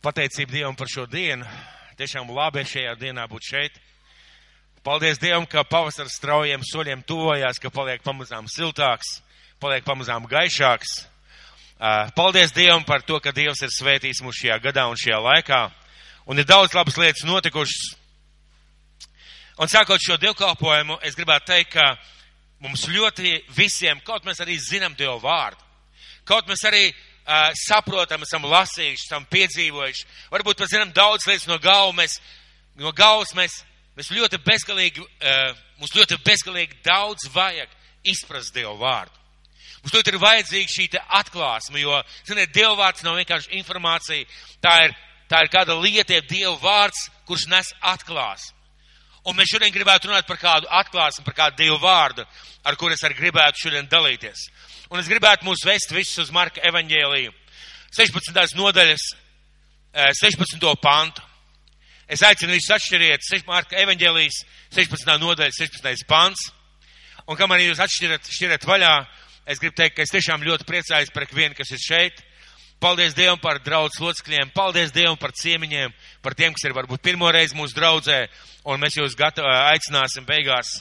Pateicība Dievam par šo dienu. Tiešām labi šajā dienā būt šeit. Paldies Dievam, ka pavasaras straujiem soļiem tuvojās, ka paliek pamazām siltāks, paliek pamazām gaišāks. Paldies Dievam par to, ka Dievs ir svētījis mūs šajā gadā un šajā laikā. Un ir daudz labas lietas notikušas. Un sākot šo dievkalpojumu, es gribētu teikt, ka mums ļoti visiem, kaut mēs arī zinām Dievu vārdu, kaut mēs arī uh, saprotam, esam lasījuši, esam piedzīvojuši, varbūt pat zinām daudz lietas no mēs, no galvas mēs, ļoti bezgalīgi, uh, mums ļoti bezgalīgi daudz vajag izprast Dievu vārdu. Mums ļoti ir vajadzīga šī atklāsme, jo, ziniet, Dieva vārds nav vienkārši informācija, tā ir, tā ir kāda lieta, Dieva vārds, kurš nes atklāsmi. Un mēs šodien gribētu runāt par kādu atklāsmi, par kādu Dievu vārdu, ar kur es arī gribētu šodien dalīties. Un es gribētu mūs vest visus uz Marka evaņģēliju. 16. nodaļas, 16. pantu. Es aicinu visus atšķiriet, Marka evaņģēlijas 16. nodaļa, 16. pants. Un kamēr jūs atšķirat, šķirat vaļā, es gribu teikt, ka es tiešām ļoti priecājos par ikvienu, kas ir šeit. Paldies Dievam par draudz locekļiem, paldies Dievam par ciemiņiem, par tiem, kas ir varbūt pirmo reizi mūsu draudzē, un mēs jūs gatavi aicināsim beigās,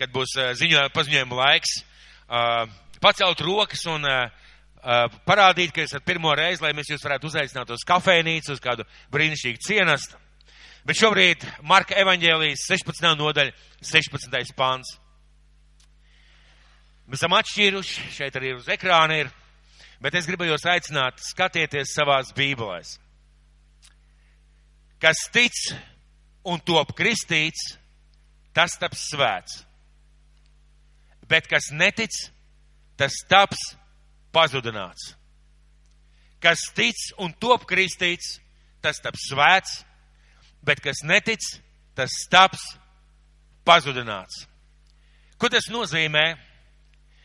kad būs ziņojuma paziņojuma laiks, pacelt rokas un parādīt, ka esat pirmo reizi, lai mēs jūs varētu uzaicināt uz kafejnīcu, uz kādu brīnišķīgu cienastu. Bet šobrīd Marka evaņģēlijas 16. nodaļa, 16. pāns. Mēs esam atšķīruši, šeit arī uz ekrāna ir, bet es gribu jūs aicināt, skatieties savās bībelēs. Kas tic un top kristīts, tas taps svēts. Bet kas netic, tas taps pazudināts. Kas tic un top kristīts, tas taps svēts, bet kas netic, tas taps pazudināts. Ko tas nozīmē?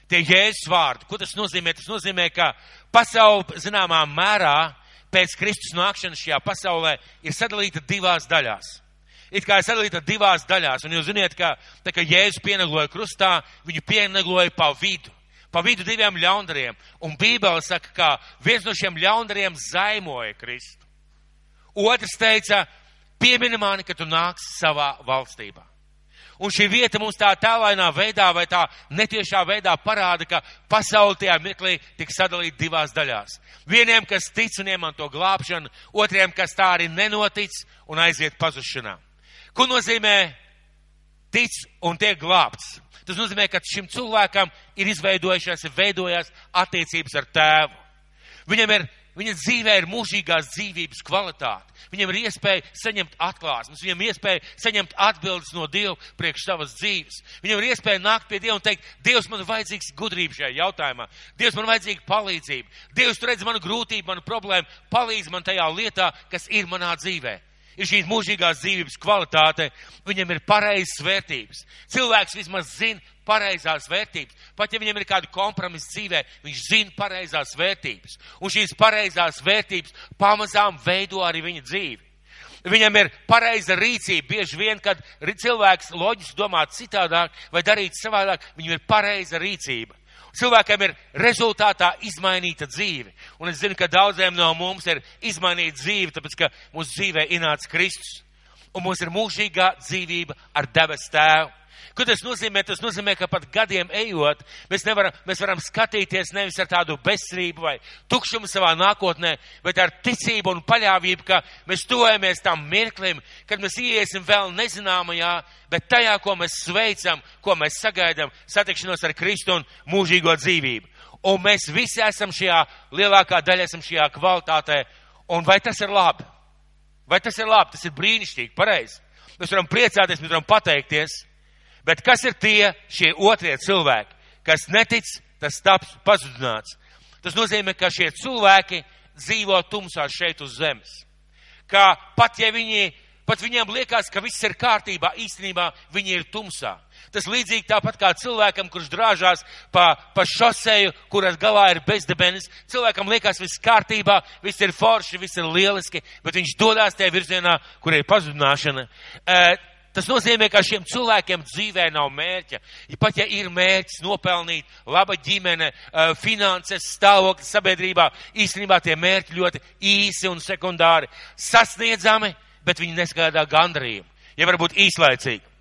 Tie jēzus vārdi, ko tas nozīmē? Tas nozīmē, ka pasaule zināmā mērā pēc Kristus nākšanas šajā pasaulē ir sadalīta divās daļās. It kā ir sadalīta divās daļās, un jūs ziniet, ka tā kā Jēzus pienagloja krustā, viņu pienagloja pa vidu pa vidu diviem ļaundariem. Un Bībele saka, ka viens no šiem ļaundariem zaimoja Kristu. Otrs teica, piemini mani, ka tu nāksi savā valstībā. Un šī vieta mums tā tālainā veidā vai tā netiešā veidā parāda, ka pasauli tajā mirklī tika sadalīta divās daļās. Vieniem, kas tic un iemanto glābšanu, otriem, kas tā arī nenotic un aiziet pazušanā. Ko nozīmē tic un tiek glābts? Tas nozīmē, ka šim cilvēkam ir izveidojušās, ir veidojās attiecības ar tēvu. Viņam ir, viņa dzīvē ir mūžīgās dzīvības kvalitāte. Viņam ir iespēja saņemt atklāsmes, viņam ir iespēja saņemt atbildes no Dieva priekš savas dzīves. Viņam ir iespēja nākt pie Dieva un teikt, Dievs, man ir vajadzīgs gudrība šajā jautājumā. Dievs, man ir vajadzīga palīdzība. Dievs, tu redz manu grūtību, manu problēmu, palīdz man tajā lietā, kas ir manā dzīvē ir šīs mūžīgās dzīvības kvalitāte, viņam ir pareizas vērtības. Cilvēks vismaz zina pareizās vērtības. Pat ja viņam ir kāda kompromisa dzīvē, viņš zina pareizās vērtības. Un šīs pareizās vērtības pamazām veido arī viņa dzīvi. Viņam ir pareiza rīcība. Bieži vien, kad cilvēks loģiski domā citādāk vai darīt savādāk, viņam ir pareiza rīcība cilvēkiem ir rezultātā izmainīta dzīve. Un es zinu, ka daudziem no mums ir izmainīta dzīve, tāpēc, ka mūsu dzīvē ienāca Kristus. Un mums ir mūžīgā dzīvība ar debes tēvu. Ko tas nozīmē? Tas nozīmē, ka pat gadiem ejot, mēs, nevaram, mēs varam skatīties nevis ar tādu bezsrību vai tukšumu savā nākotnē, bet ar ticību un paļāvību, ka mēs tojamies tam mirklim, kad mēs ieiesim vēl nezināmajā, bet tajā, ko mēs sveicam, ko mēs sagaidām, satikšanos ar Kristu un mūžīgo dzīvību. Un mēs visi esam šajā, lielākā daļa esam šajā kvalitātē. Un vai tas ir labi? Vai tas ir labi? Tas ir brīnišķīgi, pareizi. Mēs varam priecāties, mēs varam pateikties. Bet kas ir tie šie otrie cilvēki, kas netic, tas taps pazudināts? Tas nozīmē, ka šie cilvēki dzīvo tumsā šeit uz zemes. Ka pat ja viņi, pat viņiem liekas, ka viss ir kārtībā, īstenībā viņi ir tumsā. Tas līdzīgi tāpat kā cilvēkam, kurš drāžās pa, pa šoseju, kuras galā ir bezdebenis. Cilvēkam liekas, viss kārtībā, viss ir forši, viss ir lieliski, bet viņš dodās tajā virzienā, kur ir pazudināšana. Uh, Tas nozīmē, ka šiem cilvēkiem dzīvē nav mērķa. Ja pat ja ir mērķis nopelnīt laba ģimene, finanses, stāvoklis sabiedrībā, īstenībā tie mērķi ļoti īsi un sekundāri sasniedzami, bet viņi nesagādā gandrību. Ja varbūt īslaicīgi.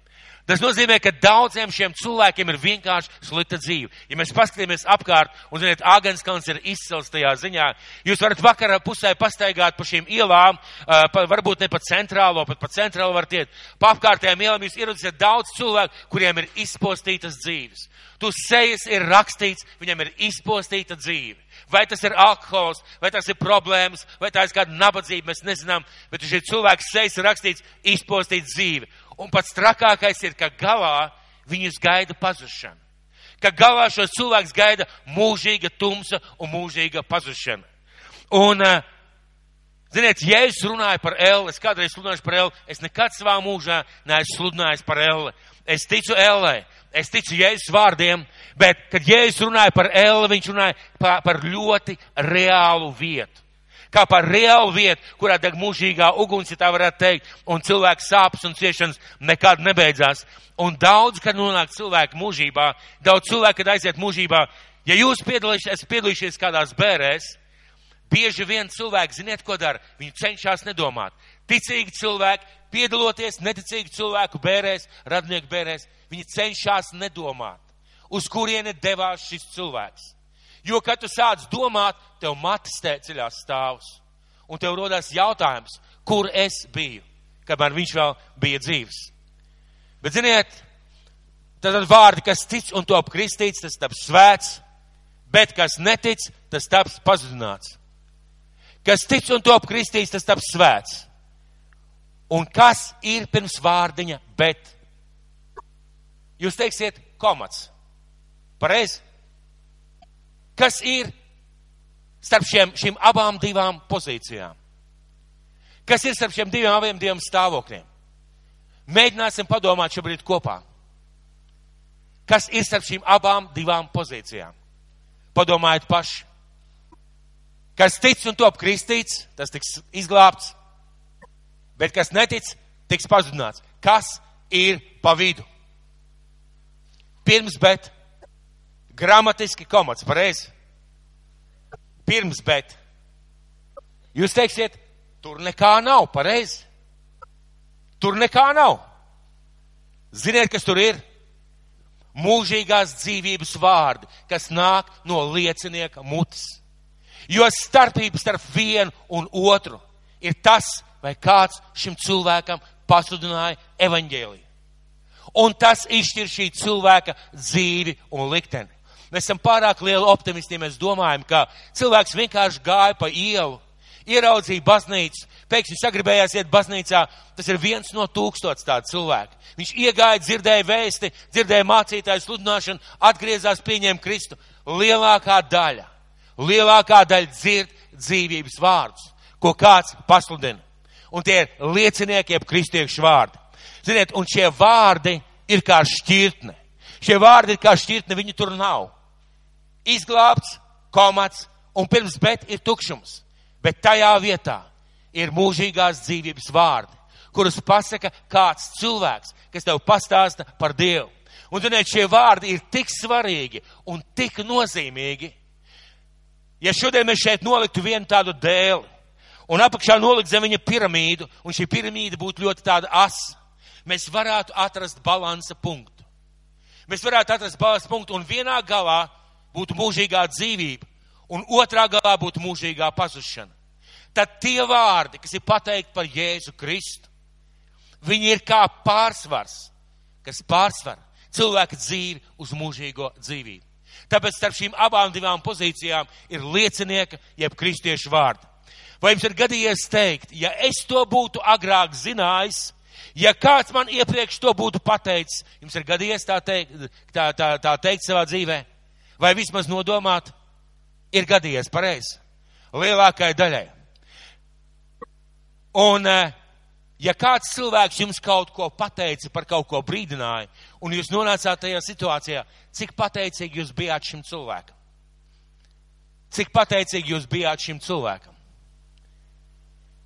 Tas nozīmē, ka daudziem šiem cilvēkiem ir vienkārši slikta dzīve. Ja mēs paskatāmies apkārt, un, ziniet, Āgenskalns ir izcils tajā ziņā, jūs varat vakarā pusē pastaigāt pa šīm ielām, pa, varbūt ne pa centrālo, pat pa centrālo varat iet. Pa apkārtējām ielām jūs ieradīsiet daudz cilvēku, kuriem ir izpostītas dzīves. Tu sejas ir rakstīts, viņam ir izpostīta dzīve. Vai tas ir alkohols, vai tas ir problēmas, vai tā ir kāda nabadzība, mēs nezinām, bet šī cilvēka sejas ir rakstīts izpostīta dzīve. Un pats trakākais ir, ka galā viņus gaida pazušana. Ka galā šos cilvēks gaida mūžīga tumsa un mūžīga pazušana. Un, eh, ziniet, ja es runāju par Elle, es kādreiz sludināšu par Elle, es nekad savā mūžā neesmu sludinājis par Elle. Es ticu Ellē, es ticu Jēzus vārdiem, bet, kad Jēzus runāja par Elle, viņš runāja par, par ļoti reālu vietu kā par reālu vietu, kurā deg mūžīgā uguns, ja tā varētu teikt, un cilvēku sāpes un ciešanas nekad nebeidzās. Un daudz, kad nonāk cilvēku mūžībā, daudz cilvēku, kad aiziet mūžībā, ja jūs piedalīsies, piedalīsies kādās bērēs, bieži vien cilvēki, ziniet, ko dara? Viņi cenšas nedomāt. Ticīgi cilvēki, piedaloties neticīgi cilvēku bērēs, radnieku bērēs, viņi cenšas nedomāt, uz kurieni devās šis cilvēks. Jo, kad tu sāc domāt, tev matas ceļās stāvs. Un tev rodas jautājums, kur es biju, kamēr viņš vēl bija dzīves. Bet, ziniet, tad vārdi, kas tic un top kristīts, tas taps svēts, bet kas netic, tas taps pazudināts. Kas tic un top kristīts, tas taps svēts. Un kas ir pirms vārdiņa, bet? Jūs teiksiet, komats. Pareizi? Kas ir starp šiem, šīm abām divām pozīcijām. Kas ir starp šiem diviem abiem diviem stāvokļiem? Mēģināsim padomāt šobrīd kopā. Kas ir starp šīm abām divām pozīcijām? Padomājiet paši. Kas tic un top kristīts, tas tiks izglābts, bet kas netic, tiks pazudināts. Kas ir pa vidu? Pirms, bet Gramatiski komats, pareizi. Pirms, bet. Jūs teiksiet, tur nekā nav, pareizi. Tur nekā nav. Ziniet, kas tur ir? Mūžīgās dzīvības vārdi, kas nāk no liecinieka mutes. Jo starpība starp vienu un otru ir tas, vai kāds šim cilvēkam pasludināja evaņģēliju. Un tas izšķir šī cilvēka dzīvi un likteni. Mēs esam pārāk lieli optimisti, mēs domājam, ka cilvēks vienkārši gāja pa ielu, ieraudzīja baznīcu, pēkšņi sagribējās iet baznīcā. Tas ir viens no tūkstots tādu cilvēku. Viņš iegāja, dzirdēja vēsti, dzirdēja mācītāju sludināšanu, atgriezās, pieņēma Kristu. Lielākā daļa, lielākā daļa dzird dzīvības vārdus, ko kāds pasludina. Un tie ir liecinieki, jeb kristiešu vārdi. Ziniet, un šie vārdi ir kā šķirtne. Šie vārdi ir kā šķirtne, viņi tur nav izglābts, komats un pirms bet ir tukšums. Bet tajā vietā ir mūžīgās dzīvības vārdi, kurus pasaka kāds cilvēks, kas tev pastāsta par Dievu. Un, ziniet, šie vārdi ir tik svarīgi un tik nozīmīgi. Ja šodien mēs šeit noliktu vienu tādu dēli un apakšā nolikt zem viņa piramīdu, un šī piramīda būtu ļoti tāda asa, mēs varētu atrast balansa punktu. Mēs varētu atrast balansa punktu un vienā galā būtu mūžīgā dzīvība, un otrā galā būtu mūžīgā pazušana. Tad tie vārdi, kas ir pateikti par Jēzu Kristu, viņi ir kā pārsvars, kas pārsver cilvēka dzīvi uz mūžīgo dzīvību. Tāpēc starp šīm abām divām pozīcijām ir liecinieka, jeb kristiešu vārdi. Vai jums ir gadījies teikt, ja es to būtu agrāk zinājis, ja kāds man iepriekš to būtu pateicis, jums ir gadījies tā teikt, tā, tā, tā teikt savā dzīvē? Vai vismaz nodomāt, ir gadījies pareizi. Lielākai daļai. Un, eh, ja kāds cilvēks jums kaut ko pateica, par kaut ko brīdināja, un jūs nonācāt tajā situācijā, cik pateicīgi jūs bijāt šim cilvēkam? Cik pateicīgi jūs bijāt šim cilvēkam?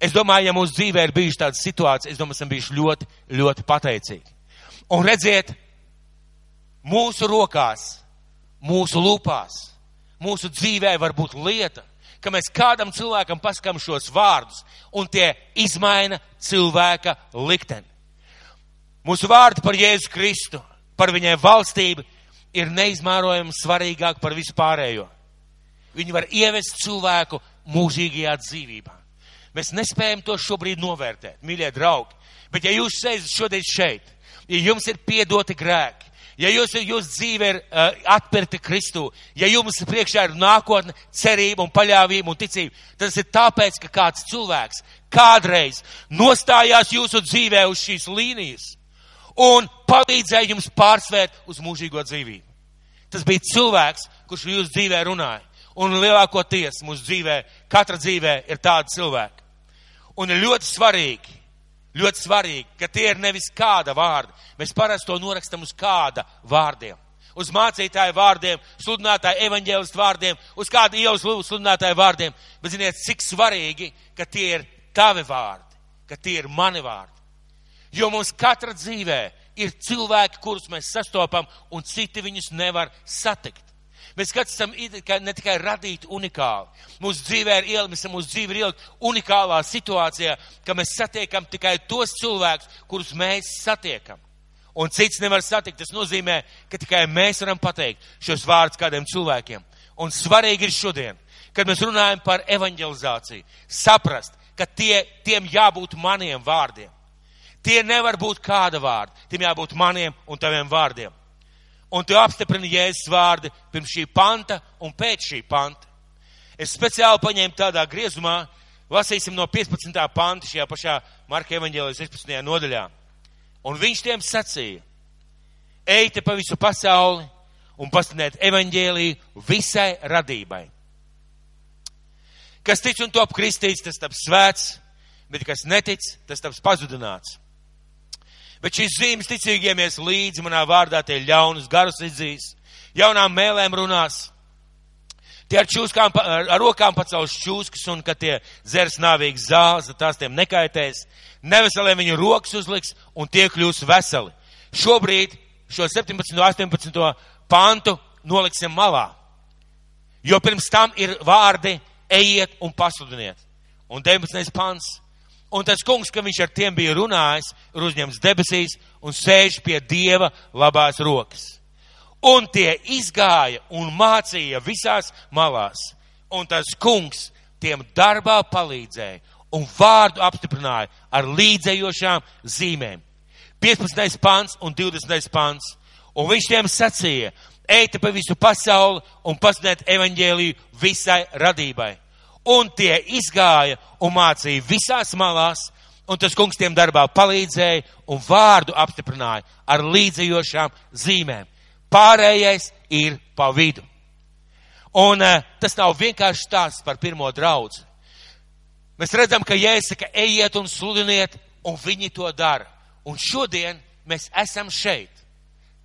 Es domāju, ja mūsu dzīvē ir bijuši tādas situācijas, es domāju, esam bijuši ļoti, ļoti pateicīgi. Un redziet, mūsu rokās, mūsu lūpās, mūsu dzīvē var būt lieta, ka mēs kādam cilvēkam paskam šos vārdus, un tie izmaina cilvēka likteni. Mūsu vārdi par Jēzu Kristu, par viņai valstību ir neizmērojami svarīgāk par visu pārējo. Viņi var ievest cilvēku mūžīgajā dzīvībā. Mēs nespējam to šobrīd novērtēt, mīļie draugi. Bet ja jūs sēžat šodien šeit, ja jums ir piedoti grēki, ja jūs, jūs dzīve ir uh, atpirkta Kristū, ja jums priekšā ir nākotne, cerība un paļāvība un ticība, tas ir tāpēc, ka kāds cilvēks kādreiz nostājās jūsu dzīvē uz šīs līnijas un palīdzēja jums pārsvērt uz mūžīgo dzīvību. Tas bija cilvēks, kurš jūsu dzīvē runāja. Un lielākoties mūsu dzīvē, katra dzīvē ir tāda cilvēka. Un ir ļoti svarīgi, ļoti svarīgi, ka tie ir nevis kāda vārda. Mēs parasti to norakstam uz kāda vārdiem. Uz mācītāju vārdiem, sludinātāju evaņģēlistu vārdiem, uz kādu ielas sludinātāju vārdiem. Bet ziniet, cik svarīgi, ka tie ir tavi vārdi, ka tie ir mani vārdi. Jo mums katra dzīvē ir cilvēki, kurus mēs sastopam, un citi viņus nevar satikt. Mēs katrs esam ne tikai radīti unikāli. Mūsu dzīvē ir ielikt, mēs esam mūsu dzīve ir ielikt unikālā situācijā, ka mēs satiekam tikai tos cilvēkus, kurus mēs satiekam. Un cits nevar satikt. Tas nozīmē, ka tikai mēs varam pateikt šos vārdus kādiem cilvēkiem. Un svarīgi ir šodien, kad mēs runājam par evanģelizāciju, saprast, ka tie, tiem jābūt maniem vārdiem. Tie nevar būt kāda vārda, tiem jābūt maniem un taviem vārdiem. Un tu apstiprini Jēzus vārdi pirms šī panta un pēc šī panta. Es speciāli paņēmu tādā griezumā, lasīsim no 15. panta šajā pašā Marka evaņģēlijas 16. nodaļā. Un viņš tiem sacīja, ejiet pa visu pasauli un pastiniet evaņģēliju visai radībai. Kas tic un top kristīts, tas taps svēts, bet kas netic, tas taps pazudināts. Bet šīs zīmes ticīgiemies līdzi manā vārdā tie ļaunus garus izdzīs, jaunām mēlēm runās. Tie ar, čūskām, ar rokām pacels čūskas un, kad tie zers nāvīgs zāles, tās tiem nekaitēs. Neveseliem viņu rokas uzliks un tie kļūs veseli. Šobrīd šo 17. un 18. pantu noliksim malā. Jo pirms tam ir vārdi ejiet un pasludiniet. Un 19. pants Un tas kungs, ka viņš ar tiem bija runājis, ir uzņemts debesīs un sēž pie dieva labās rokas. Un tie izgāja un mācīja visās malās. Un tas kungs tiem darbā palīdzēja un vārdu apstiprināja ar līdzējošām zīmēm. 15. pants un 20. pants. Un viņš tiem sacīja, eita pa visu pasauli un pasludiniet evaņģēliju visai radībai un tie izgāja un mācīja visās malās, un tas kungs tiem darbā palīdzēja un vārdu apstiprināja ar līdzējošām zīmēm. Pārējais ir pa vidu. Un uh, tas nav vienkārši stāsts par pirmo draudzi. Mēs redzam, ka Jēzus ejiet un sludiniet, un viņi to dara. Un šodien mēs esam šeit.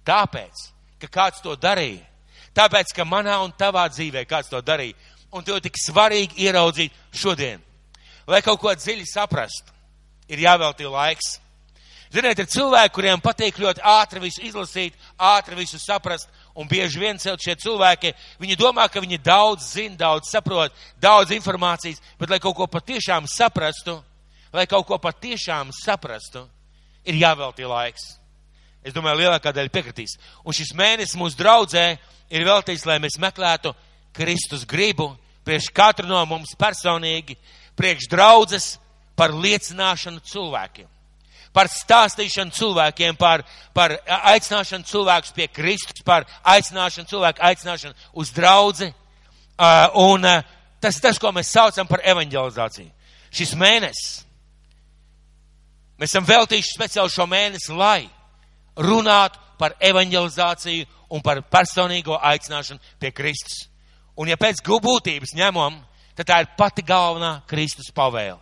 Tāpēc, ka kāds to darīja. Tāpēc, ka manā un tavā dzīvē kāds to darīja un to tik svarīgi ieraudzīt šodien. Lai kaut ko dziļi saprastu, ir jāveltī laiks. Ziniet, ir cilvēki, kuriem patīk ļoti ātri visu izlasīt, ātri visu saprast, un bieži vien šie cilvēki, viņi domā, ka viņi daudz zina, daudz saprot, daudz informācijas, bet lai kaut ko patiešām saprastu, lai kaut ko patiešām saprastu, ir jāveltī laiks. Es domāju, lielākā daļa piekritīs. Un šis mēnesis mūsu draudzē ir veltīts, lai mēs meklētu Kristus gribu, priekš katru no mums personīgi, priekš draudzes par liecināšanu cilvēkiem. Par stāstīšanu cilvēkiem, par, par aicināšanu cilvēkus pie Kristus, par aicināšanu cilvēku aicināšanu uz draudzi. Uh, un uh, tas ir tas, ko mēs saucam par evanģelizāciju. Šis mēnesis. Mēs esam veltījuši speciāli šo mēnesi, lai runātu par evanģelizāciju un par personīgo aicināšanu pie Kristus. Un ja pēc būtības ņemam, tad tā ir pati galvenā Kristus pavēle.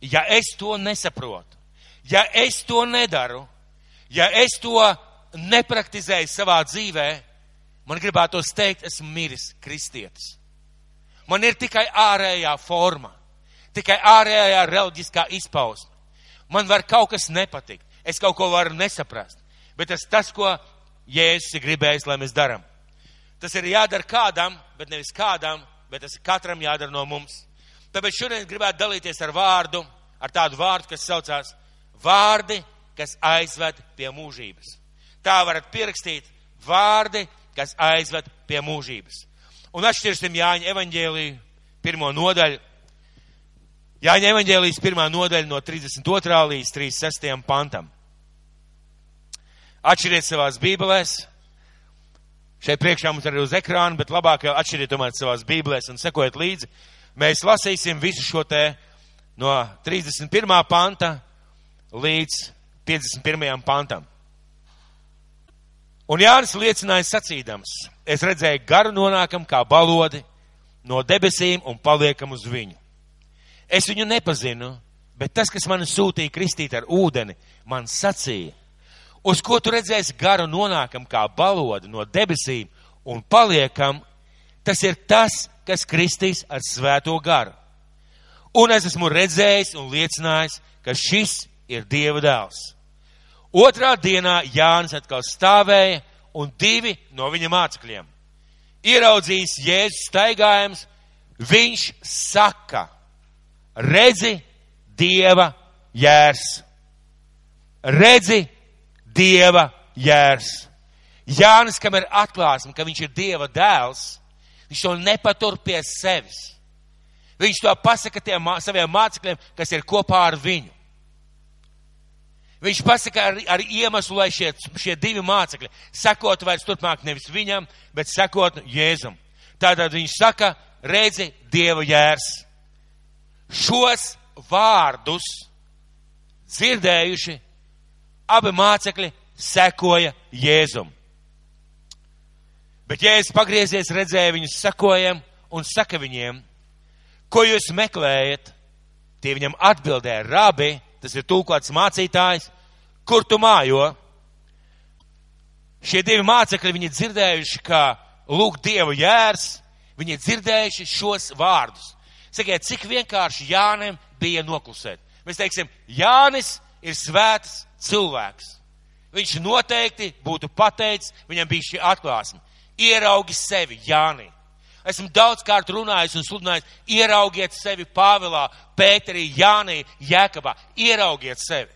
Ja es to nesaprotu, ja es to nedaru, ja es to nepraktizēju savā dzīvē, man gribētos teikt, esmu miris kristietis. Man ir tikai ārējā forma. tikai ārējā reliģiskā izpausme. Man var kaut kas nepatikt, es kaut ko varu nesaprast, bet tas tas, ko Jēzus ir gribējis, lai mēs darām. Tas ir jādara kādam, bet nevis kādam, bet tas ir katram jādara no mums. Tāpēc šodien gribētu dalīties ar vārdu, ar tādu vārdu, kas saucās vārdi, kas aizved pie mūžības. Tā varat pierakstīt vārdi, kas aizved pie mūžības. Un atšķirsim Jāņa evaņģēliju pirmo nodaļu. Jāņa evaņģēlijas pirmā nodaļa no 32. līdz 36. pantam. Atšķiriet savās bībelēs. Šeit priekšā mums arī uz ekrāna, bet labāk jau atšķiriet tomēr savās bībelēs un sekojiet līdzi. Mēs lasīsim visu šo te no 31. panta līdz 51. pantam. Un Jānis liecināja sacīdams, es redzēju garu nonākam kā balodi no debesīm un paliekam uz viņu. Es viņu nepazinu, bet tas, kas mani sūtīja kristīt ar ūdeni, man sacīja, uz ko tu redzēsi garu nonākam kā balodi no debesīm un paliekam, tas ir tas, kas kristīs ar svēto garu. Un es esmu redzējis un liecinājis, ka šis ir Dieva dēls. Otrā dienā Jānis atkal stāvēja un divi no viņa mācekļiem. Ieraudzījis Jēzus staigājums, viņš saka, redzi Dieva jērs. Redzi Dieva jērs. Jānis, kam ir atklāsme, ka viņš ir Dieva dēls, viņš to nepatur pie sevis. Viņš to pasaka tiem saviem mācekļiem, kas ir kopā ar viņu. Viņš pasaka ar, ar iemeslu, lai šie, šie divi mācekļi sekotu vairs turpmāk nevis viņam, bet sekotu Jēzum. Tātad viņš saka, redzi Dieva jērs. Šos vārdus dzirdējuši, abi mācekļi sekoja Jēzum. Bet Jēzus pagriezies, redzēja viņus sekojam un saka viņiem, ko jūs meklējat? Tie viņam atbildēja, rabi, tas ir tūkots mācītājs, kur tu mājo? Šie divi mācekļi, viņi dzirdējuši, kā lūk Dievu jērs, viņi dzirdējuši šos vārdus. Sakiet, cik vienkārši Jānim bija noklusēt. Mēs teiksim, Jānis ir svēts cilvēks. Viņš noteikti būtu pateicis, viņam bija šī atklāsme. Ieraugi sevi, Jānī. Esmu daudz kārt runājis un sludinājis, ieraugiet sevi Pāvilā, Pēterī, Jānī, Jēkabā. Ieraugiet sevi.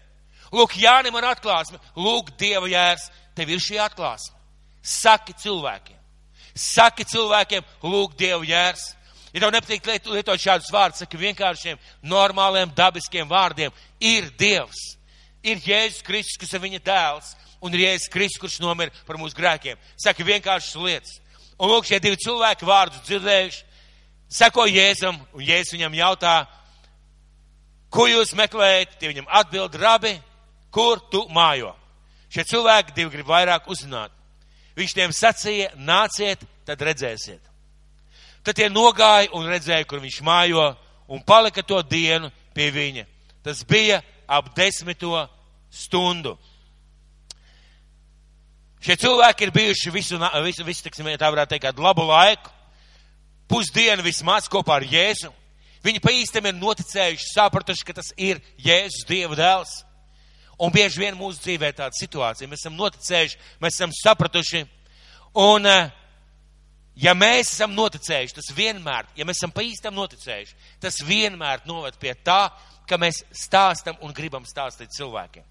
Lūk, Jānim ir atklāsme, lūk, Dieva jērs, tev ir šī atklāsme. Saki cilvēkiem, saki cilvēkiem, lūk, Dieva jērs. Ja tev nepatīk lietot šādus vārdus, saki vienkāršiem, normāliem, dabiskiem vārdiem, ir Dievs, ir Jēzus Kristus, kas ir viņa dēls, un ir Jēzus Kristus, kurš nomira par mūsu grēkiem. Saki vienkāršas lietas. Un lūk, šie divi cilvēki vārdus dzirdējuši, seko Jēzum, un Jēzus viņam jautā, ko jūs meklējat? Tie viņam atbild, rabi, kur tu mājo. Šie cilvēki divi grib vairāk uzzināt. Viņš tiem sacīja, nāciet, tad redzēsiet. Tad tie nogāja un redzēja, kur viņš mājo, un palika to dienu pie viņa. Tas bija ap desmito stundu. Šie cilvēki ir bijuši visu, visu, visu tiksim, tā varētu teikt, kādu labu laiku, pusdienu vismaz kopā ar Jēzu. Viņi pa īstam ir noticējuši, sapratuši, ka tas ir Jēzus Dieva dēls. Un bieži vien mūsu dzīvē ir tāda situācija. Mēs esam noticējuši, mēs esam sapratuši. Un, eh, ja mēs esam noticējuši, tas vienmēr, ja mēs esam pa īstam noticējuši, tas vienmēr noved pie tā, ka mēs stāstam un gribam stāstīt cilvēkiem.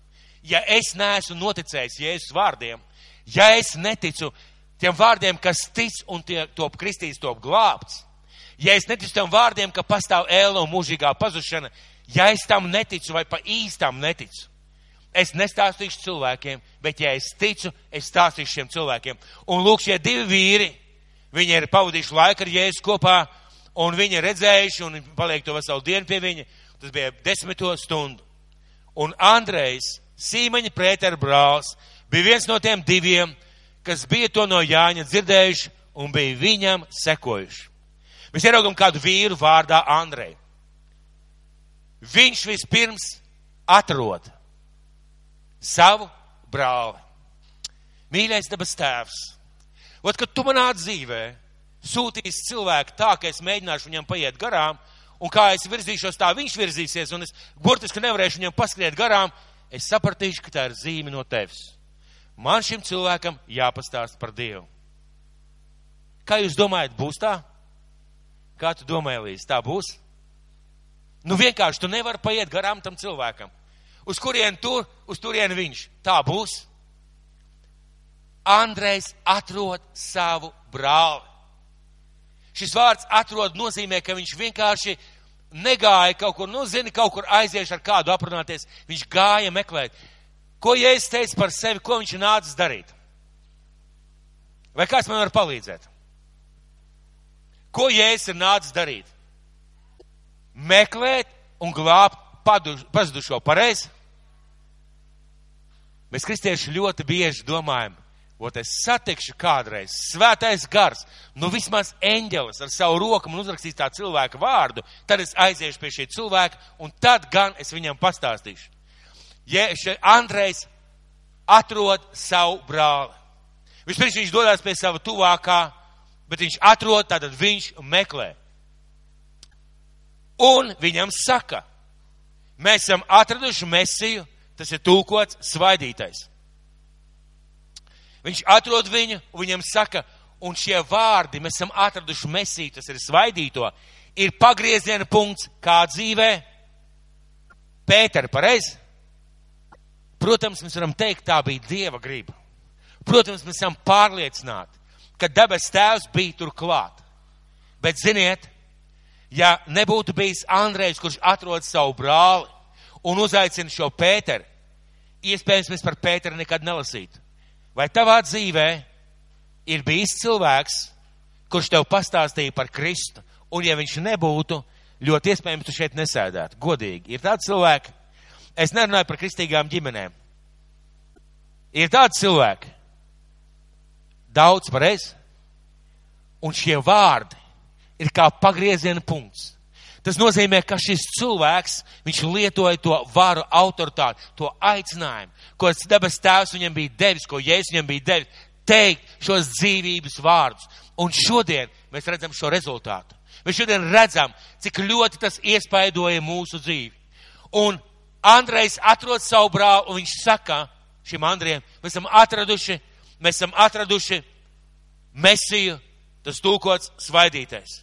Ja es neesmu noticējis Jēzus vārdiem, ja es neticu tiem vārdiem, kas tic un tie, top kristīts, top glābts, ja es neticu tiem vārdiem, ka pastāv ēla un mūžīgā pazušana, ja es tam neticu vai pa īstam neticu, Es nestāstīšu cilvēkiem, bet ja es ticu, es stāstīšu šiem cilvēkiem. Un lūk, šie divi vīri, viņi ir pavadījuši laiku ar Jēzu kopā, un viņi ir redzējuši, un paliek to veselu dienu pie viņa. Tas bija desmito stundu. Un Andrejs, Sīmaņa Prētera brālis, bija viens no tiem diviem, kas bija to no Jāņa dzirdējuši un bija viņam sekojuši. Mēs ieraugam kādu vīru vārdā Andreju. Viņš vispirms atrod savu brāli. Mīļais debes tēvs, ot, kad tu manā dzīvē sūtīsi cilvēku tā, ka es mēģināšu viņam paiet garām, un kā es virzīšos, tā viņš virzīsies, un es burtiski nevarēšu viņam paskriet garām, es sapratīšu, ka tā ir zīme no tevis. Man šim cilvēkam jāpastāst par Dievu. Kā jūs domājat, būs tā? Kā tu domā, Elīze, tā būs? Nu vienkārši tu nevari paiet garām tam cilvēkam. Uz kurien tur, uz turien viņš. Tā būs. Andrejs atrod savu brāli. Šis vārds atrod nozīmē, ka viņš vienkārši negāja kaut kur, nu, zini, kaut kur aiziešu ar kādu aprunāties. Viņš gāja meklēt. Ko Jēzus teica par sevi, ko viņš nācis darīt? Vai kāds man var palīdzēt? Ko Jēzus ir nācis darīt? Meklēt un glābt pazudušo pareizi. Mēs kristieši ļoti bieži domājam, ot es satikšu kādreiz svētais gars, nu vismaz eņģelis ar savu roku man uzrakstīs tā cilvēka vārdu, tad es aiziešu pie šī cilvēka un tad gan es viņam pastāstīšu. Ja Andrejs atrod savu brāli. Vispirms viņš dodas pie sava tuvākā, bet viņš atrod, tātad viņš meklē. Un viņam saka, mēs esam atraduši mesiju, tas ir tūkots svaidītais. Viņš atrod viņu, viņam saka, un šie vārdi, mēs esam atraduši mesiju, tas ir svaidīto, ir pagrieziena punkts kā dzīvē. Pēter, pareizi? Protams, mēs varam teikt, tā bija Dieva griba. Protams, mēs esam pārliecināti, ka debes tēvs bija tur klāt. Bet ziniet, ja nebūtu bijis Andrejs, kurš atrod savu brāli un uzaicina šo Pēteru, iespējams, mēs par Pēteru nekad nelasītu. Vai tavā dzīvē ir bijis cilvēks, kurš tev pastāstīja par Kristu, un ja viņš nebūtu, ļoti iespējams, tu šeit nesēdētu. Godīgi. Ir tādi cilvēki, es nerunāju par kristīgām ģimenēm. Ir tādi cilvēki, daudz pareizi, un šie vārdi ir kā pagrieziena punkts. Tas nozīmē, ka šis cilvēks, viņš lietoja to varu autoritāti, to aicinājumu, ko debes tēvs viņam bija devis, ko Jēzus viņam bija devis, teikt šos dzīvības vārdus. Un šodien mēs redzam šo rezultātu. Mēs šodien redzam, cik ļoti tas iespaidoja mūsu dzīvi. Un Andrejs atrod savu brāli, un viņš saka šim Andrejam, mēs esam atraduši, mēs esam atraduši mesiju, tas tūkots svaidītais.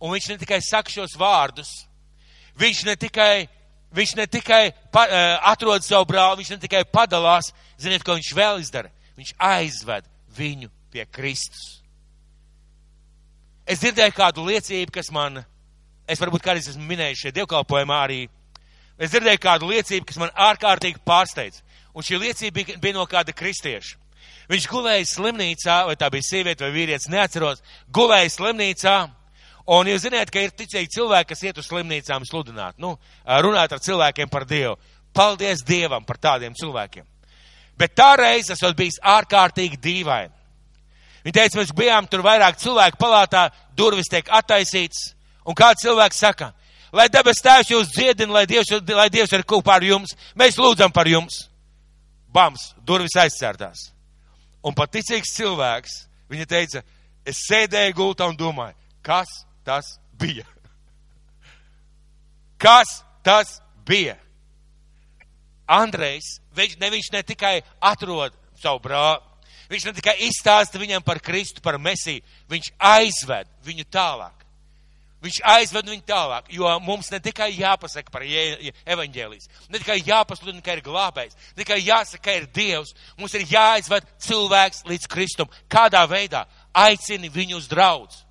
Un viņš ne tikai saka šos vārdus, viņš ne tikai, viņš ne tikai pa, uh, atrod savu brāli, viņš ne tikai padalās, ziniet, ko viņš vēl izdara. Viņš aizved viņu pie Kristus. Es dzirdēju kādu liecību, kas man, es varbūt kādreiz esmu minējis šeit dievkalpojumā arī, es dzirdēju kādu liecību, kas man ārkārtīgi pārsteidz. Un šī liecība bija, bija no kāda kristieša. Viņš gulēja slimnīcā, vai tā bija sieviete vai vīrietis, neatceros, gulēja slimnīcā Un jūs zināt, ka ir ticīgi cilvēki, kas iet uz slimnīcām sludināt, nu, runāt ar cilvēkiem par Dievu. Paldies Dievam par tādiem cilvēkiem. Bet tā reize esot bijis ārkārtīgi dīvaini. Viņa teica, mēs bijām tur vairāk cilvēku palātā, durvis tiek attaisīts, un kāds cilvēks saka, lai debes tēvs jūs dziedina, lai Dievs, lai Dievs ir kopā ar jums, mēs lūdzam par jums. Bams, durvis aizsērtās. Un pat ticīgs cilvēks, viņa teica, es sēdēju gultā un domāju, kas tas bija? Kas tas bija? Andrejs, viņš ne, viņš ne tikai atrod savu brāli, viņš ne tikai izstāsta viņam par Kristu, par Mesiju, viņš aizved viņu tālāk. Viņš aizved viņu tālāk, jo mums ne tikai jāpasaka par evaņģēlijas, ne tikai jāpasludina, ka ir glābējs, ne tikai jāsaka, ka ir Dievs, mums ir jāaizved cilvēks līdz Kristum. Kādā veidā? Aicini viņu uz draudz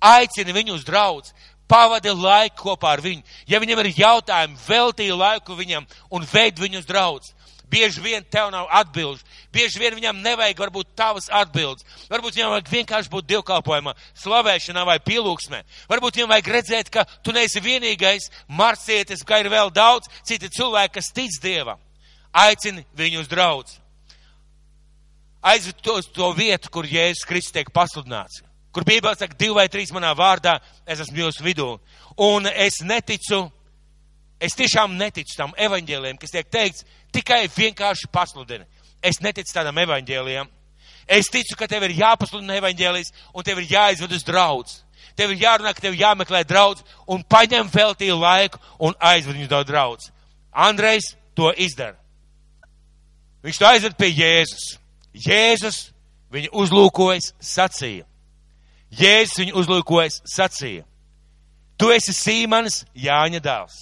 aicini viņu uz draudz, pavadi laiku kopā ar viņu. Ja viņam ir jautājumi, veltīja laiku viņam un veid viņu uz draudz. Bieži vien tev nav atbildes, bieži vien viņam nevajag varbūt tavas atbildes. Varbūt viņam vajag vienkārši būt dievkalpojumā, slavēšanā vai pielūgsmē. Varbūt viņam vajag redzēt, ka tu neesi vienīgais marcietis, ka ir vēl daudz citi cilvēki, kas tic Dievam. Aicini viņu uz draudz. Aizved to, to vietu, kur Jēzus Kristus tiek pasludināts kur Bībelē saka, divi vai trīs manā vārdā, es esmu jūsu vidū. Un es neticu, es tiešām neticu tam evaņģēliem, kas tiek teikts tikai vienkārši pasludina. Es neticu tādam evaņģēliem. Es ticu, ka tev ir jāpasludina evaņģēlis un tev ir jāizved uz draudz. tev ir jārunā, ka tev jāmeklē draudz, un paņem veltīju laiku un aizved viņu daudz draudz. Andrejs to izdara. Viņš to aizved pie Jēzus. Jēzus viņu uzlūkojas, sacīja. Jēzus viņu uzlūkojas, sacīja. Tu esi Sīmanis Jāņa dēls.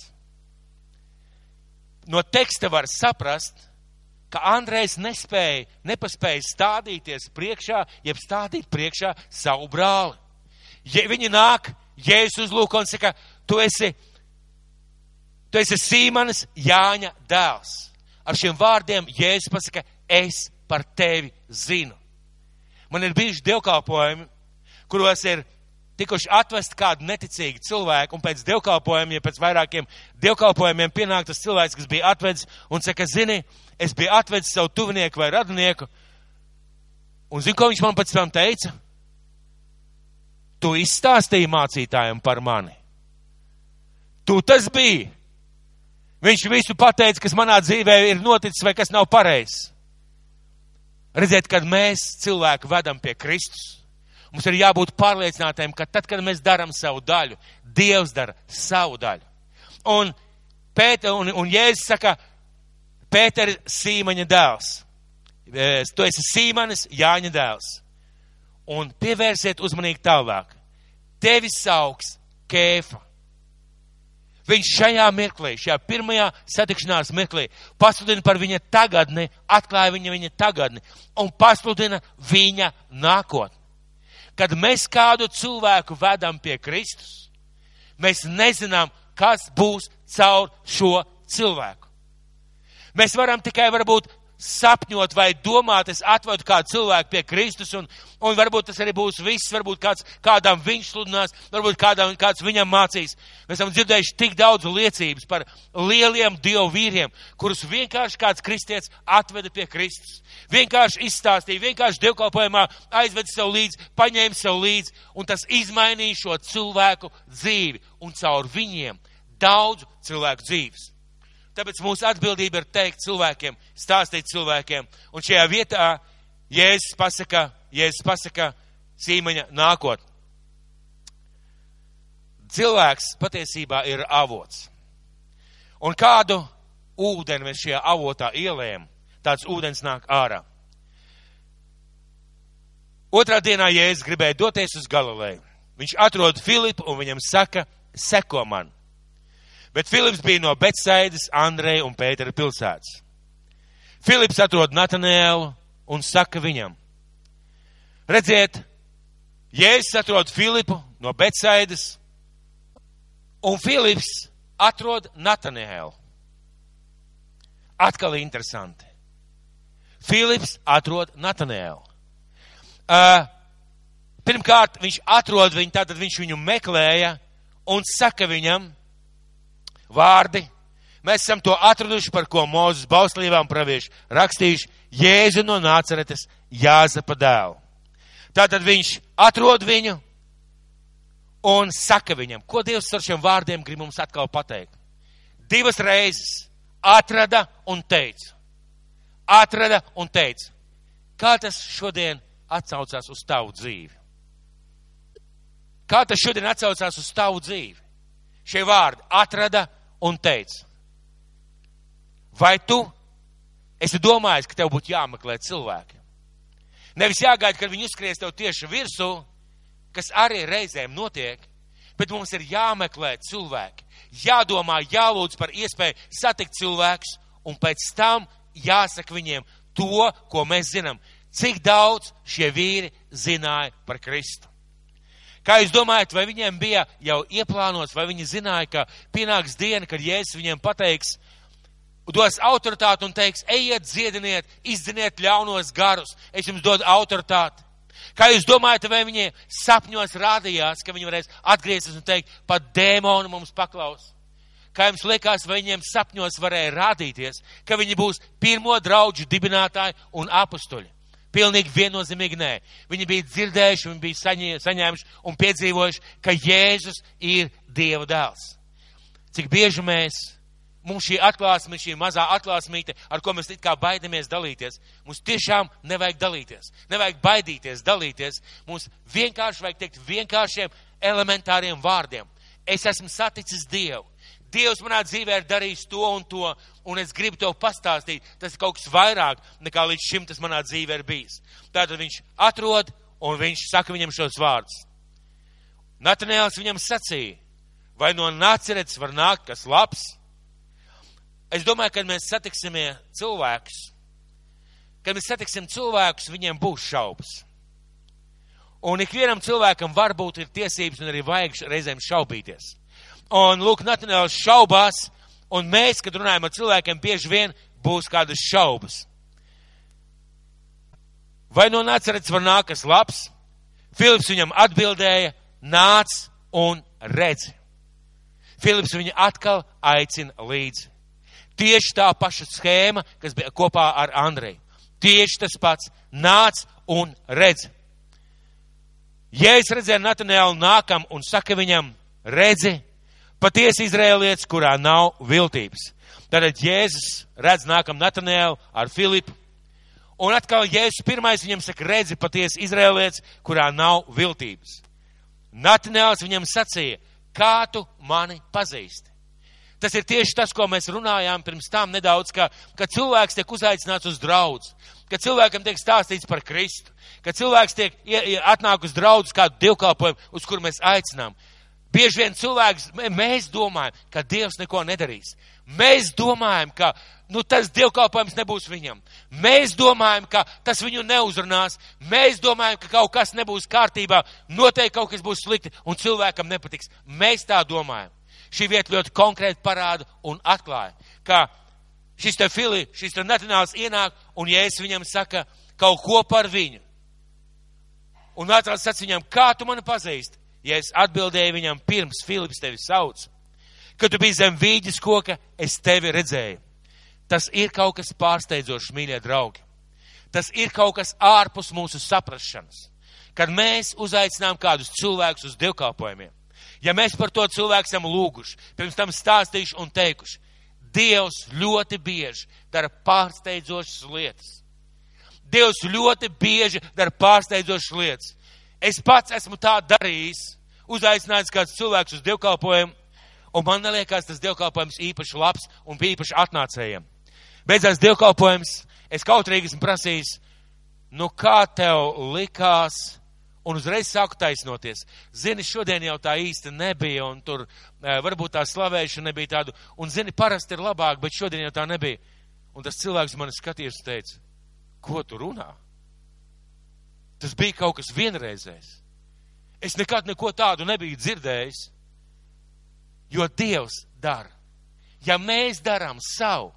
No teksta var saprast, ka Andrejs nespēja, nepaspēja stādīties priekšā, jeb stādīt priekšā savu brāli. Ja viņi nāk, Jēzus uzlūko un saka, tu esi, tu esi Sīmanis Jāņa dēls. Ar šiem vārdiem Jēzus pasaka, es par tevi zinu. Man ir bijuši dievkalpojumi, kuros ir tikuši atvest kādu neticīgu cilvēku, un pēc dievkalpojumiem, pēc vairākiem dievkalpojumiem pienāk tas cilvēks, kas bija atvedis un saka, zini, es biju atvedis savu tuvinieku vai radinieku, un zini, ko viņš man pēc tam teica? Tu izstāstīji mācītājiem par mani. Tu tas biji. Viņš visu pateica, kas manā dzīvē ir noticis vai kas nav pareizs. Redziet, kad mēs cilvēku vedam pie Kristus, Mums ir jābūt pārliecinātiem, ka tad, kad mēs darām savu daļu, Dievs dara savu daļu. Un, Pēter, un, un Jēzus saka, Pēter ir Sīmaņa dēls. Tu esi Sīmanis, Jāņa dēls. Un pievērsiet uzmanīgi tālāk. Tevi sauks Kēfa. Viņš šajā mirklī, šajā pirmajā satikšanās mirklī pasludina par viņa tagadni, atklāja viņa, viņa tagadni un pasludina viņa nākotni kad mēs kādu cilvēku vedam pie Kristus, mēs nezinām, kas būs caur šo cilvēku. Mēs varam tikai varbūt sapņot vai domāt, es atvedu kādu cilvēku pie Kristus, un, un varbūt tas arī būs viss, varbūt kāds, kādam viņš sludinās, varbūt kādam, kāds viņam mācīs. Mēs esam dzirdējuši tik daudz liecības par lieliem dievu vīriem, kurus vienkārši kāds kristietis atveda pie Kristus. Vienkārši izstāstīja, vienkārši dievkalpojumā aizveda sev līdzi, paņēma sev līdzi, un tas izmainīja šo cilvēku dzīvi, un caur viņiem daudzu cilvēku dzīves. Tāpēc mūsu atbildība ir teikt cilvēkiem, stāstīt cilvēkiem. Un šajā vietā Jēzus pasaka, Jēzus pasaka Sīmaņa nākotnē. Cilvēks patiesībā ir avots. Un kādu ūdeni mēs šajā avotā ielējam, tāds ūdens nāk ārā. Otrā dienā Jēzus gribēja doties uz Galileju. Viņš atrod Filipu un viņam saka, seko man. Bet Filips bija no Betsaidas, Andreja un Pētera pilsētas. Filips atrod Natanēlu un saka viņam, redziet, Jēzus atrod Filipu no Betsaidas, un Filips atrod Natanēlu. Atkal interesanti. Filips atrod Natanēlu. Uh, pirmkārt, viņš atrod viņu, tātad viņš viņu meklēja un saka viņam, vārdi. Mēs esam to atraduši, par ko Mozus bauslībām pravieši rakstījuši Jēzu no Nāceretes Jāzepa dēlu. Tātad viņš atrod viņu un saka viņam, ko Dievs ar šiem vārdiem grib mums atkal pateikt. Divas reizes atrada un teica. Atrada un teica. Kā tas šodien atsaucās uz tavu dzīvi? Kā tas šodien atsaucās uz tavu dzīvi? Šie vārdi atrada un teica, vai tu esi domājis, ka tev būtu jāmeklē cilvēki? Nevis jāgaida, kad viņi uzskries tev tieši virsū, kas arī reizēm notiek, bet mums ir jāmeklē cilvēki, jādomā, jālūdz par iespēju satikt cilvēkus, un pēc tam jāsaka viņiem to, ko mēs zinām, cik daudz šie vīri zināja par Kristu. Kā jūs domājat, vai viņiem bija jau ieplānots, vai viņi zināja, ka pienāks diena, kad Jēzus viņiem pateiks, dos autoritāti un teiks, ejiet, dziediniet, izdziniet ļaunos garus, es jums dodu autoritāti. Kā jūs domājat, vai viņi sapņos rādījās, ka viņi varēs atgriezties un teikt, pat dēmoni mums paklaus? Kā jums liekas, vai viņiem sapņos varēja rādīties, ka viņi būs pirmo draudžu dibinātāji un apustuļi? Pilnīgi viennozīmīgi nē. Viņi bija dzirdējuši, viņi bija saņē, saņēmuši un piedzīvojuši, ka Jēzus ir Dieva dēls. Cik bieži mēs, mums šī atklāsme, šī mazā atklāsmīte, ar ko mēs it kā baidamies dalīties, mums tiešām nevajag dalīties. Nevajag baidīties, dalīties. Mums vienkārši vajag teikt vienkāršiem elementāriem vārdiem. Es esmu saticis Dievu. Dievs manā dzīvē ir darījis to un to, un es gribu tev pastāstīt. Tas ir kaut kas vairāk nekā līdz šim tas manā dzīvē ir bijis. Tātad viņš atrod un viņš saka viņam šos vārdus. Natanēls viņam sacīja, vai no nācerets var nākt kas labs? Es domāju, kad mēs satiksimies cilvēkus, kad mēs satiksim cilvēkus, viņiem būs šaubas. Un ikvienam cilvēkam varbūt ir tiesības un arī vajag reizēm šaubīties. Un lūk, Natanēls šaubās, un mēs, kad runājam ar cilvēkiem, bieži vien būs kādas šaubas. Vai no nācerets var nākt kas labs? Filips viņam atbildēja, nāc un redzi. Filips viņu atkal aicina līdzi. Tieši tā paša schēma, kas bija kopā ar Andreju. Tieši tas pats. Nāc un redzi. Ja es redzēju Natanēlu nākam un saka viņam, redzi, patiesi izrēlietis, kurā nav viltības. Tātad Jēzus redz nākam Natanēlu ar Filipu. Un atkal Jēzus pirmais viņam saka, redzi, patiesi izrēlietis, kurā nav viltības. Natanēls viņam sacīja, kā tu mani pazīsti. Tas ir tieši tas, ko mēs runājām pirms tam nedaudz, ka, ka cilvēks tiek uzaicināts uz draudz, ka cilvēkam tiek stāstīts par Kristu, ka cilvēks tiek atnāk uz draudz kādu divkalpojumu, uz kuru mēs aicinām. Bieži vien cilvēks, mēs domājam, ka Dievs neko nedarīs. Mēs domājam, ka nu, tas dievkalpojums nebūs viņam. Mēs domājam, ka tas viņu neuzrunās. Mēs domājam, ka kaut kas nebūs kārtībā. Noteikti kaut kas būs slikti un cilvēkam nepatiks. Mēs tā domājam. Šī vieta ļoti konkrēti parāda un atklāja, ka šis te fili, šis te netanāls ienāk un ja es viņam saka kaut ko par viņu. Un atrāds sacīja viņam, kā tu mani pazīsti? Ja es atbildēju viņam pirms Filips tevi sauc, kad tu biji zem vīģis koka, es tevi redzēju. Tas ir kaut kas pārsteidzošs, mīļie draugi. Tas ir kaut kas ārpus mūsu saprašanas. Kad mēs uzaicinām kādus cilvēkus uz dievkalpojumiem, ja mēs par to cilvēku esam lūguši, pirms tam stāstījuši un teikuši, Dievs ļoti bieži dara pārsteidzošas lietas. Dievs ļoti bieži dara pārsteidzošas lietas. Es pats esmu tā darījis, uzaicinājis kāds cilvēks uz dievkalpojumu, un man neliekas tas dievkalpojums īpaši labs un bija īpaši atnācējiem. Beidzās dievkalpojums, es kautrīgi esmu prasījis, nu kā tev likās, un uzreiz sāku taisnoties. Zini, šodien jau tā īsti nebija, un tur e, varbūt tā slavēšana nebija tāda, un zini, parasti ir labāk, bet šodien jau tā nebija. Un tas cilvēks mani skatījās un teica, ko tu runā? Tas bija kaut kas vienreizējs. Es nekad neko tādu nebiju dzirdējis, jo Dievs dara. Ja mēs darām savu,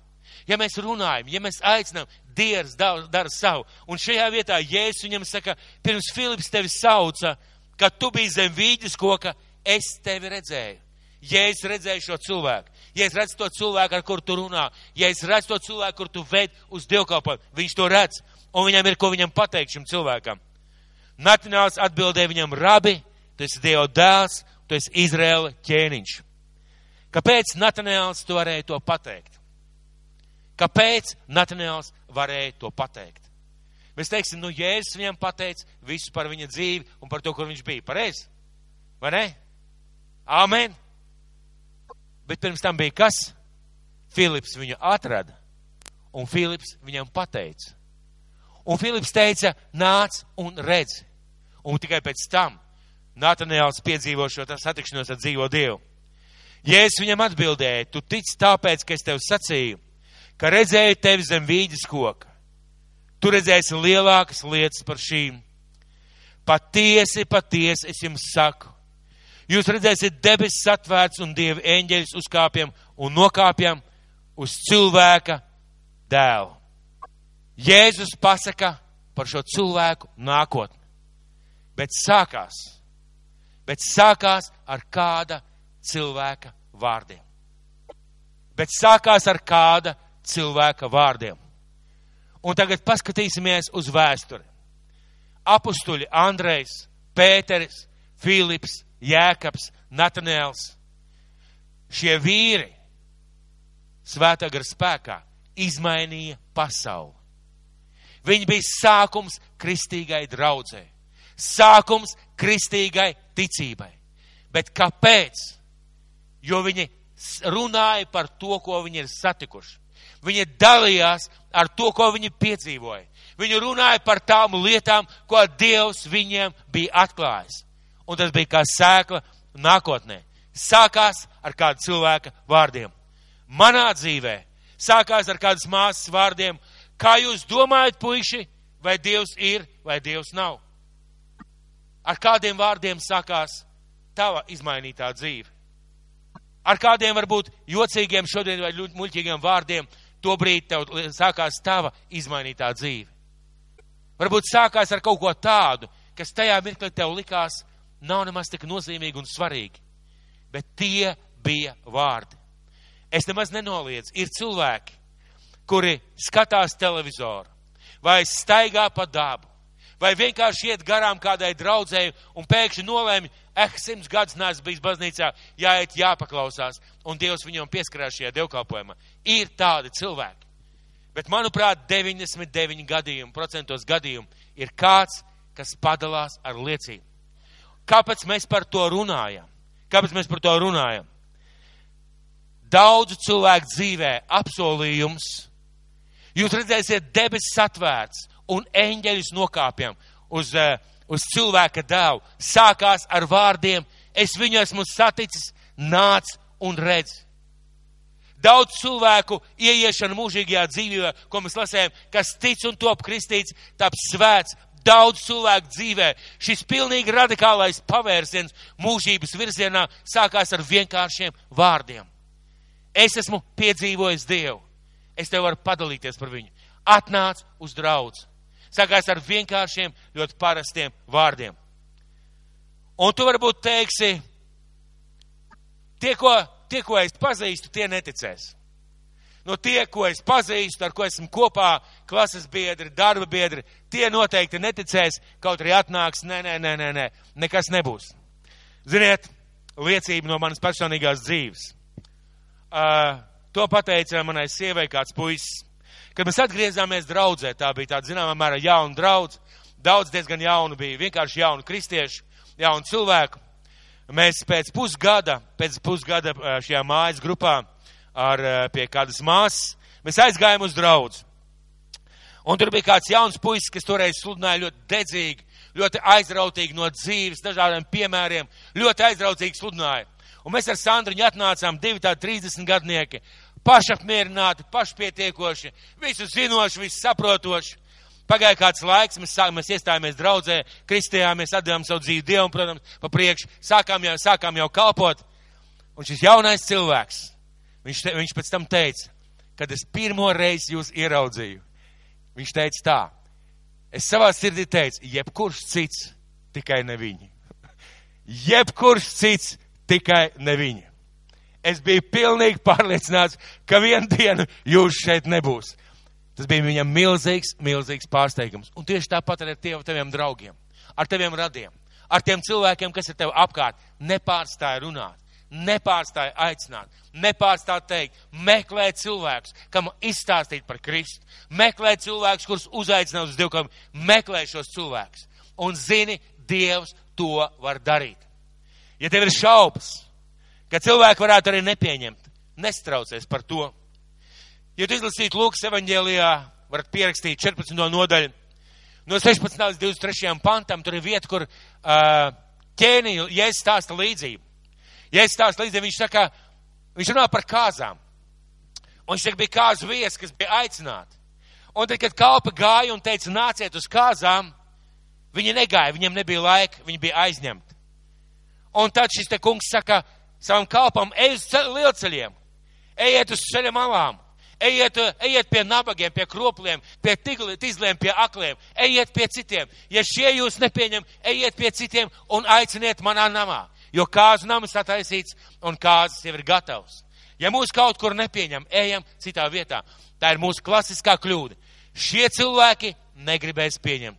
ja mēs runājam, ja mēs aicinām, Dievs dara savu. Un šajā vietā Jēzus viņam saka, pirms Filips tevi sauca, kad tu biji zem vīģes koka, es tevi redzēju. Ja es redzēju šo cilvēku, ja es redzu to cilvēku, ar kuru tu runā, ja es redzu to cilvēku, kur tu ved uz dievkalpojumu, viņš to redz, un viņam ir ko viņam pateikt šim cilvēkam. Natināls atbildēja viņam, rabi, tu esi Dieva dēls, tu esi Izraela ķēniņš. Kāpēc Natanēls to varēja to pateikt? Kāpēc Natanēls varēja to pateikt? Mēs teiksim, nu, Jēzus viņam pateica visu par viņa dzīvi un par to, kur viņš bija. Pareizi? Vai ne? Āmen! Bet pirms tam bija kas? Filips viņu atrada, un Filips viņam pateica. Un Filips teica, nāc un redz. Un tikai pēc tam Natanēls piedzīvo šo satikšanos ar dzīvo Dievu. Jēzus viņam atbildēja, tu tici tāpēc, ka es tev sacīju, ka redzēju tevi zem vīģes koka. Tu redzēsi lielākas lietas par šīm. Patiesi, patiesi es jums saku. Jūs redzēsiet debesis atvērts un dievi eņģeļus uzkāpjam un nokāpjam uz cilvēka dēlu. Jēzus pasaka par šo cilvēku nākotni. Bet sākās, bet sākās ar kāda cilvēka vārdiem. Bet sākās ar kāda cilvēka vārdiem. Un tagad paskatīsimies uz vēsturi. Apustuļi Andrejs, Pēteris, Filips, Jēkabs, Natanēls. Šie vīri svētā gara spēkā izmainīja pasauli. Viņi bija sākums kristīgai draudzē, sākums kristīgai ticībai. Bet kāpēc? Jo viņi runāja par to, ko viņi ir satikuši. Viņi dalījās ar to, ko viņi piedzīvoja. Viņi runāja par tām lietām, ko Dievs viņiem bija atklājis. Un tas bija kā sēkla nākotnē. Sākās ar kādu cilvēka vārdiem. Manā dzīvē sākās ar kādas māsas vārdiem. Kā jūs domājat, puiši, vai Dievs ir, vai Dievs nav? Ar kādiem vārdiem sākās tava izmainītā dzīve? Ar kādiem varbūt jocīgiem šodien vai muļķīgiem vārdiem to brīdi tev sākās tava izmainītā dzīve? Varbūt sākās ar kaut ko tādu, kas tajā mirklī tev likās nav nemaz tik nozīmīgi un svarīgi. Bet tie bija vārdi. Es nemaz nenoliedzu, ir cilvēki, kuri skatās televizoru, vai staigā pa dabu, vai vienkārši iet garām kādai draudzēji un pēkšņi nolēma, eh, simts gadus neesmu bijis baznīcā, jāiet, jāpaklausās, un Dievs viņam pieskarās šajā dievkalpojumā. Ir tādi cilvēki. Bet, manuprāt, 99 gadījumu, procentos gadījumu ir kāds, kas padalās ar liecību. Kāpēc mēs par to runājam? Kāpēc mēs par to runājam? Daudzu cilvēku dzīvē apsolījums. Jūs redzēsiet debesis atvērts un eņģeļus nokāpjam uz uh, uz cilvēka dēlu, sākās ar vārdiem: Es viņu esmu saticis, nāc un redz. Daudz cilvēku ieiešana mūžīgajā dzīvībā, ko mēs lasējam, kas tic un top kristīts, taps svēts. Daudz cilvēku dzīvē šis pilnīgi radikālais pavērsiens mūžības virzienā sākās ar vienkāršiem vārdiem. Es esmu piedzīvojis Dievu. Es tev varu padalīties par viņu. Atnāc uz draudz sākās ar vienkāršiem, ļoti parastiem vārdiem. Un tu varbūt teiksi, tie, ko, tie, ko es pazīstu, tie neticēs. No tie, ko es pazīstu, ar ko esmu kopā, klases biedri, darba biedri, tie noteikti neticēs, kaut arī atnāks, nē, nē, nē, nē, nē, nekas nebūs. Ziniet, liecība no manas personīgās dzīves. Uh, to pateica manai sievai kāds puisis. Kad mēs atgriezāmies draudzē, tā bija tāda zināmā mērā jauna draudz, daudz diezgan jaunu bija, vienkārši jaunu kristiešu, jaunu cilvēku. Mēs pēc pusgada, pēc pusgada šajā mājas grupā ar pie kādas māsas, mēs aizgājām uz draudz. Un tur bija kāds jauns puisis, kas toreiz sludināja ļoti dedzīgi, ļoti aizrautīgi no dzīves, dažādiem piemēriem, ļoti aizrautīgi sludināja. Un mēs ar Sandriņu atnācām divi tādi 30 gadnieki, pašapmierināti, pašpietiekoši, visu zinoši, visu saprotoši. Pagāja kāds laiks, mēs, sāk, mēs iestājāmies draudzē, kristījāmies, atdevām savu dzīvi Dievam, protams, pa priekšu, sākām jau, sākām jau kalpot. Un šis jaunais cilvēks, viņš, te, viņš pēc tam teica, kad es pirmo reizi jūs ieraudzīju, viņš teica tā, es savā sirdī teicu, jebkurš cits, tikai ne viņi. Jebkurš cits, tikai ne viņi es biju pilnīgi pārliecināts, ka vienu dienu jūs šeit nebūs. Tas bija viņam milzīgs, milzīgs pārsteigums. Un tieši tāpat ar tiem, taviem draugiem, ar taviem radiem, ar tiem cilvēkiem, kas ir tev apkārt, nepārstāja runāt, nepārstāja aicināt, nepārstāja teikt, meklē cilvēkus, kam izstāstīt par Kristu, meklē cilvēkus, kurus uzaicināt uz Dievu, meklē šos cilvēkus. Un zini, Dievs to var darīt. Ja tev ir šaubas, ka cilvēki varētu arī nepieņemt. Nestraucies par to. Ja tu izlasītu Lūkas evaņģēlijā, varat pierakstīt 14. nodaļu. No 16. līdz 23. pantam tur ir vieta, kur uh, ķēniņu, ja es stāstu līdzību. Ja es stāstu līdzību, viņš saka, viņš runā par kāzām. Un viņš saka, bija kāzu viesi, kas bija aicināti. Un tad, kad kalpa gāja un teica, nāciet uz kāzām, viņi negāja, viņiem nebija laika, viņi bija aizņemti. Un tad šis te kungs saka, savam kalpam, ej uz lielceļiem, ejiet uz ceļa malām, ejiet, ejiet pie nabagiem, pie kropliem, pie tīzliem, pie akliem, ejiet pie citiem. Ja šie jūs nepieņem, ejiet pie citiem un aiciniet manā namā, jo kāzu nams attaisīts un kāzas jau ir gatavs. Ja mūs kaut kur nepieņem, ejam citā vietā. Tā ir mūsu klasiskā kļūda. Šie cilvēki negribēs pieņemt.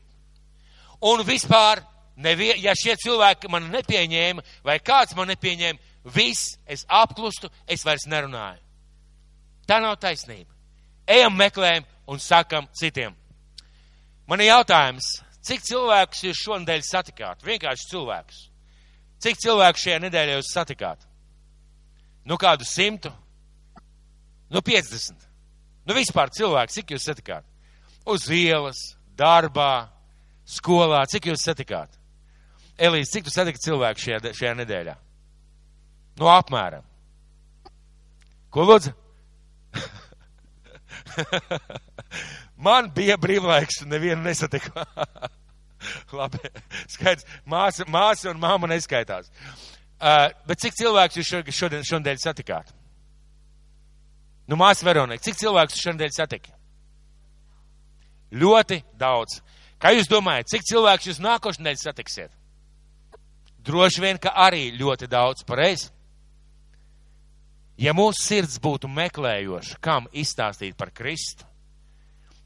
Un vispār, nevie, ja šie cilvēki man nepieņēma, vai kāds man nepieņēma, viss, es apklustu, es vairs nerunāju. Tā nav taisnība. Ejam, meklējam un sakam citiem. Man ir jautājums, cik cilvēkus jūs šonadēļ satikāt? Vienkārši cilvēkus. Cik cilvēku šajā nedēļā jūs satikāt? Nu, kādu simtu? Nu, 50. Nu, vispār cilvēki, cik jūs satikāt? Uz ielas, darbā, skolā, cik jūs satikāt? Elīze, cik tu satiki cilvēku šajā, šajā nedēļā? Nu, apmēram. Ko lūdzu? Man bija brīvlaiks, nevienu nesatiku. Labi, skaidrs. Māsa, māsa un māma neskaitās. Uh, bet cik cilvēks jūs šodien, šodien satikāt? Nu, māsa Veronika, cik cilvēks jūs šodien satika? Ļoti daudz. Kā jūs domājat, cik cilvēks jūs nākošais nedēļa satiksiet? Droši vien, ka arī ļoti daudz pareizi. Ja mūsu sirds būtu meklējoša, kam izstāstīt par Kristu,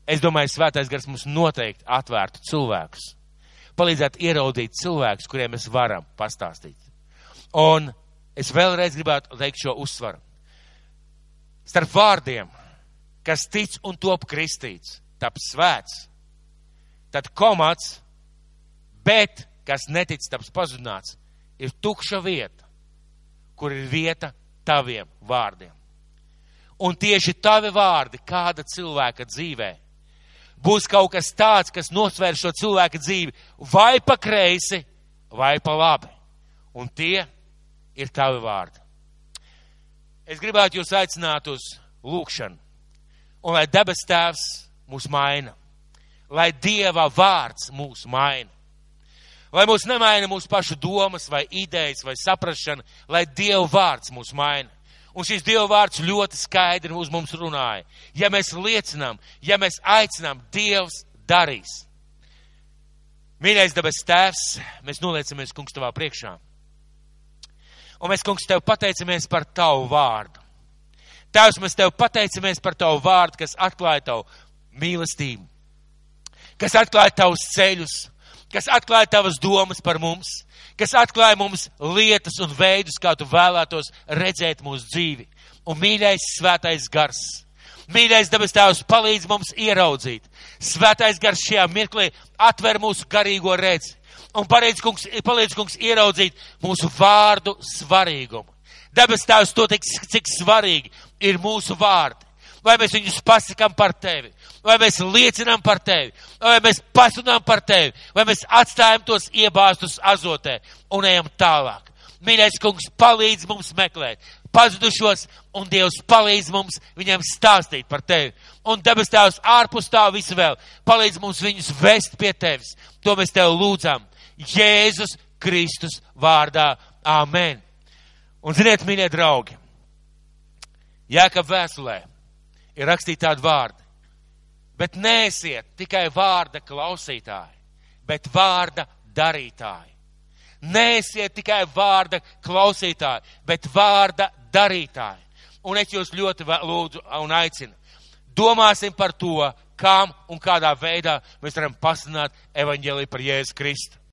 es domāju, svētais gars mums noteikti atvērtu cilvēkus, palīdzētu ieraudzīt cilvēkus, kuriem mēs varam pastāstīt. Un es vēlreiz gribētu teikt šo uzsvaru. Starp vārdiem, kas tic un top kristīts, tap svēts, tad komats, bet kas netic, taps pazudināts, ir tukša vieta, kur ir vieta taviem vārdiem. Un tieši tavi vārdi kāda cilvēka dzīvē būs kaut kas tāds, kas nosvēr šo cilvēka dzīvi vai pa kreisi, vai pa labi. Un tie ir tavi vārdi. Es gribētu jūs aicināt uz lūkšanu, un lai debes tēvs mūs maina, lai Dieva vārds mūs maina. Lai mūs nemaina mūsu pašu domas, vai idejas, vai saprašana, lai Dieva vārds mūs maina. Un šis Dieva vārds ļoti skaidri uz mums runāja. Ja mēs liecinām, ja mēs aicinām, Dievs darīs. Mīļais dabas tēvs, mēs noliecamies, kungs, tavā priekšā. Un mēs, kungs, tev pateicamies par tavu vārdu. Tēvs, mēs tev pateicamies par tavu vārdu, kas atklāja tavu mīlestību, kas atklāja tavus ceļus, kas atklāja tavas domas par mums, kas atklāja mums lietas un veidus, kā tu vēlētos redzēt mūsu dzīvi. Un mīļais svētais gars, mīļais dabas tēvs palīdz mums ieraudzīt. Svētais gars šajā mirklī atver mūsu garīgo redzi un palīdz kungs, palīdz kungs ieraudzīt mūsu vārdu svarīgumu. Dabas tēvs to tik, cik svarīgi ir mūsu vārdi vai mēs viņus pasakām par tevi, vai mēs liecinām par tevi, vai mēs pasunām par tevi, vai mēs atstājam tos iebāstus azotē un ejam tālāk. Mīļais kungs, palīdz mums meklēt pazudušos, un Dievs palīdz mums viņiem stāstīt par tevi. Un debes tēvs ārpus tā visu vēl palīdz mums viņus vest pie tevis. To mēs tev lūdzam. Jēzus Kristus vārdā. Āmen. Un ziniet, mīļie draugi, Jēkab vēstulē ir rakstīti tādi vārdi. Bet neesiet tikai vārda klausītāji, bet vārda darītāji. Neesiet tikai vārda klausītāji, bet vārda darītāji. Un es jūs ļoti lūdzu un aicinu. Domāsim par to, kam un kādā veidā mēs varam pasināt evaņģēlī par Jēzu Kristu.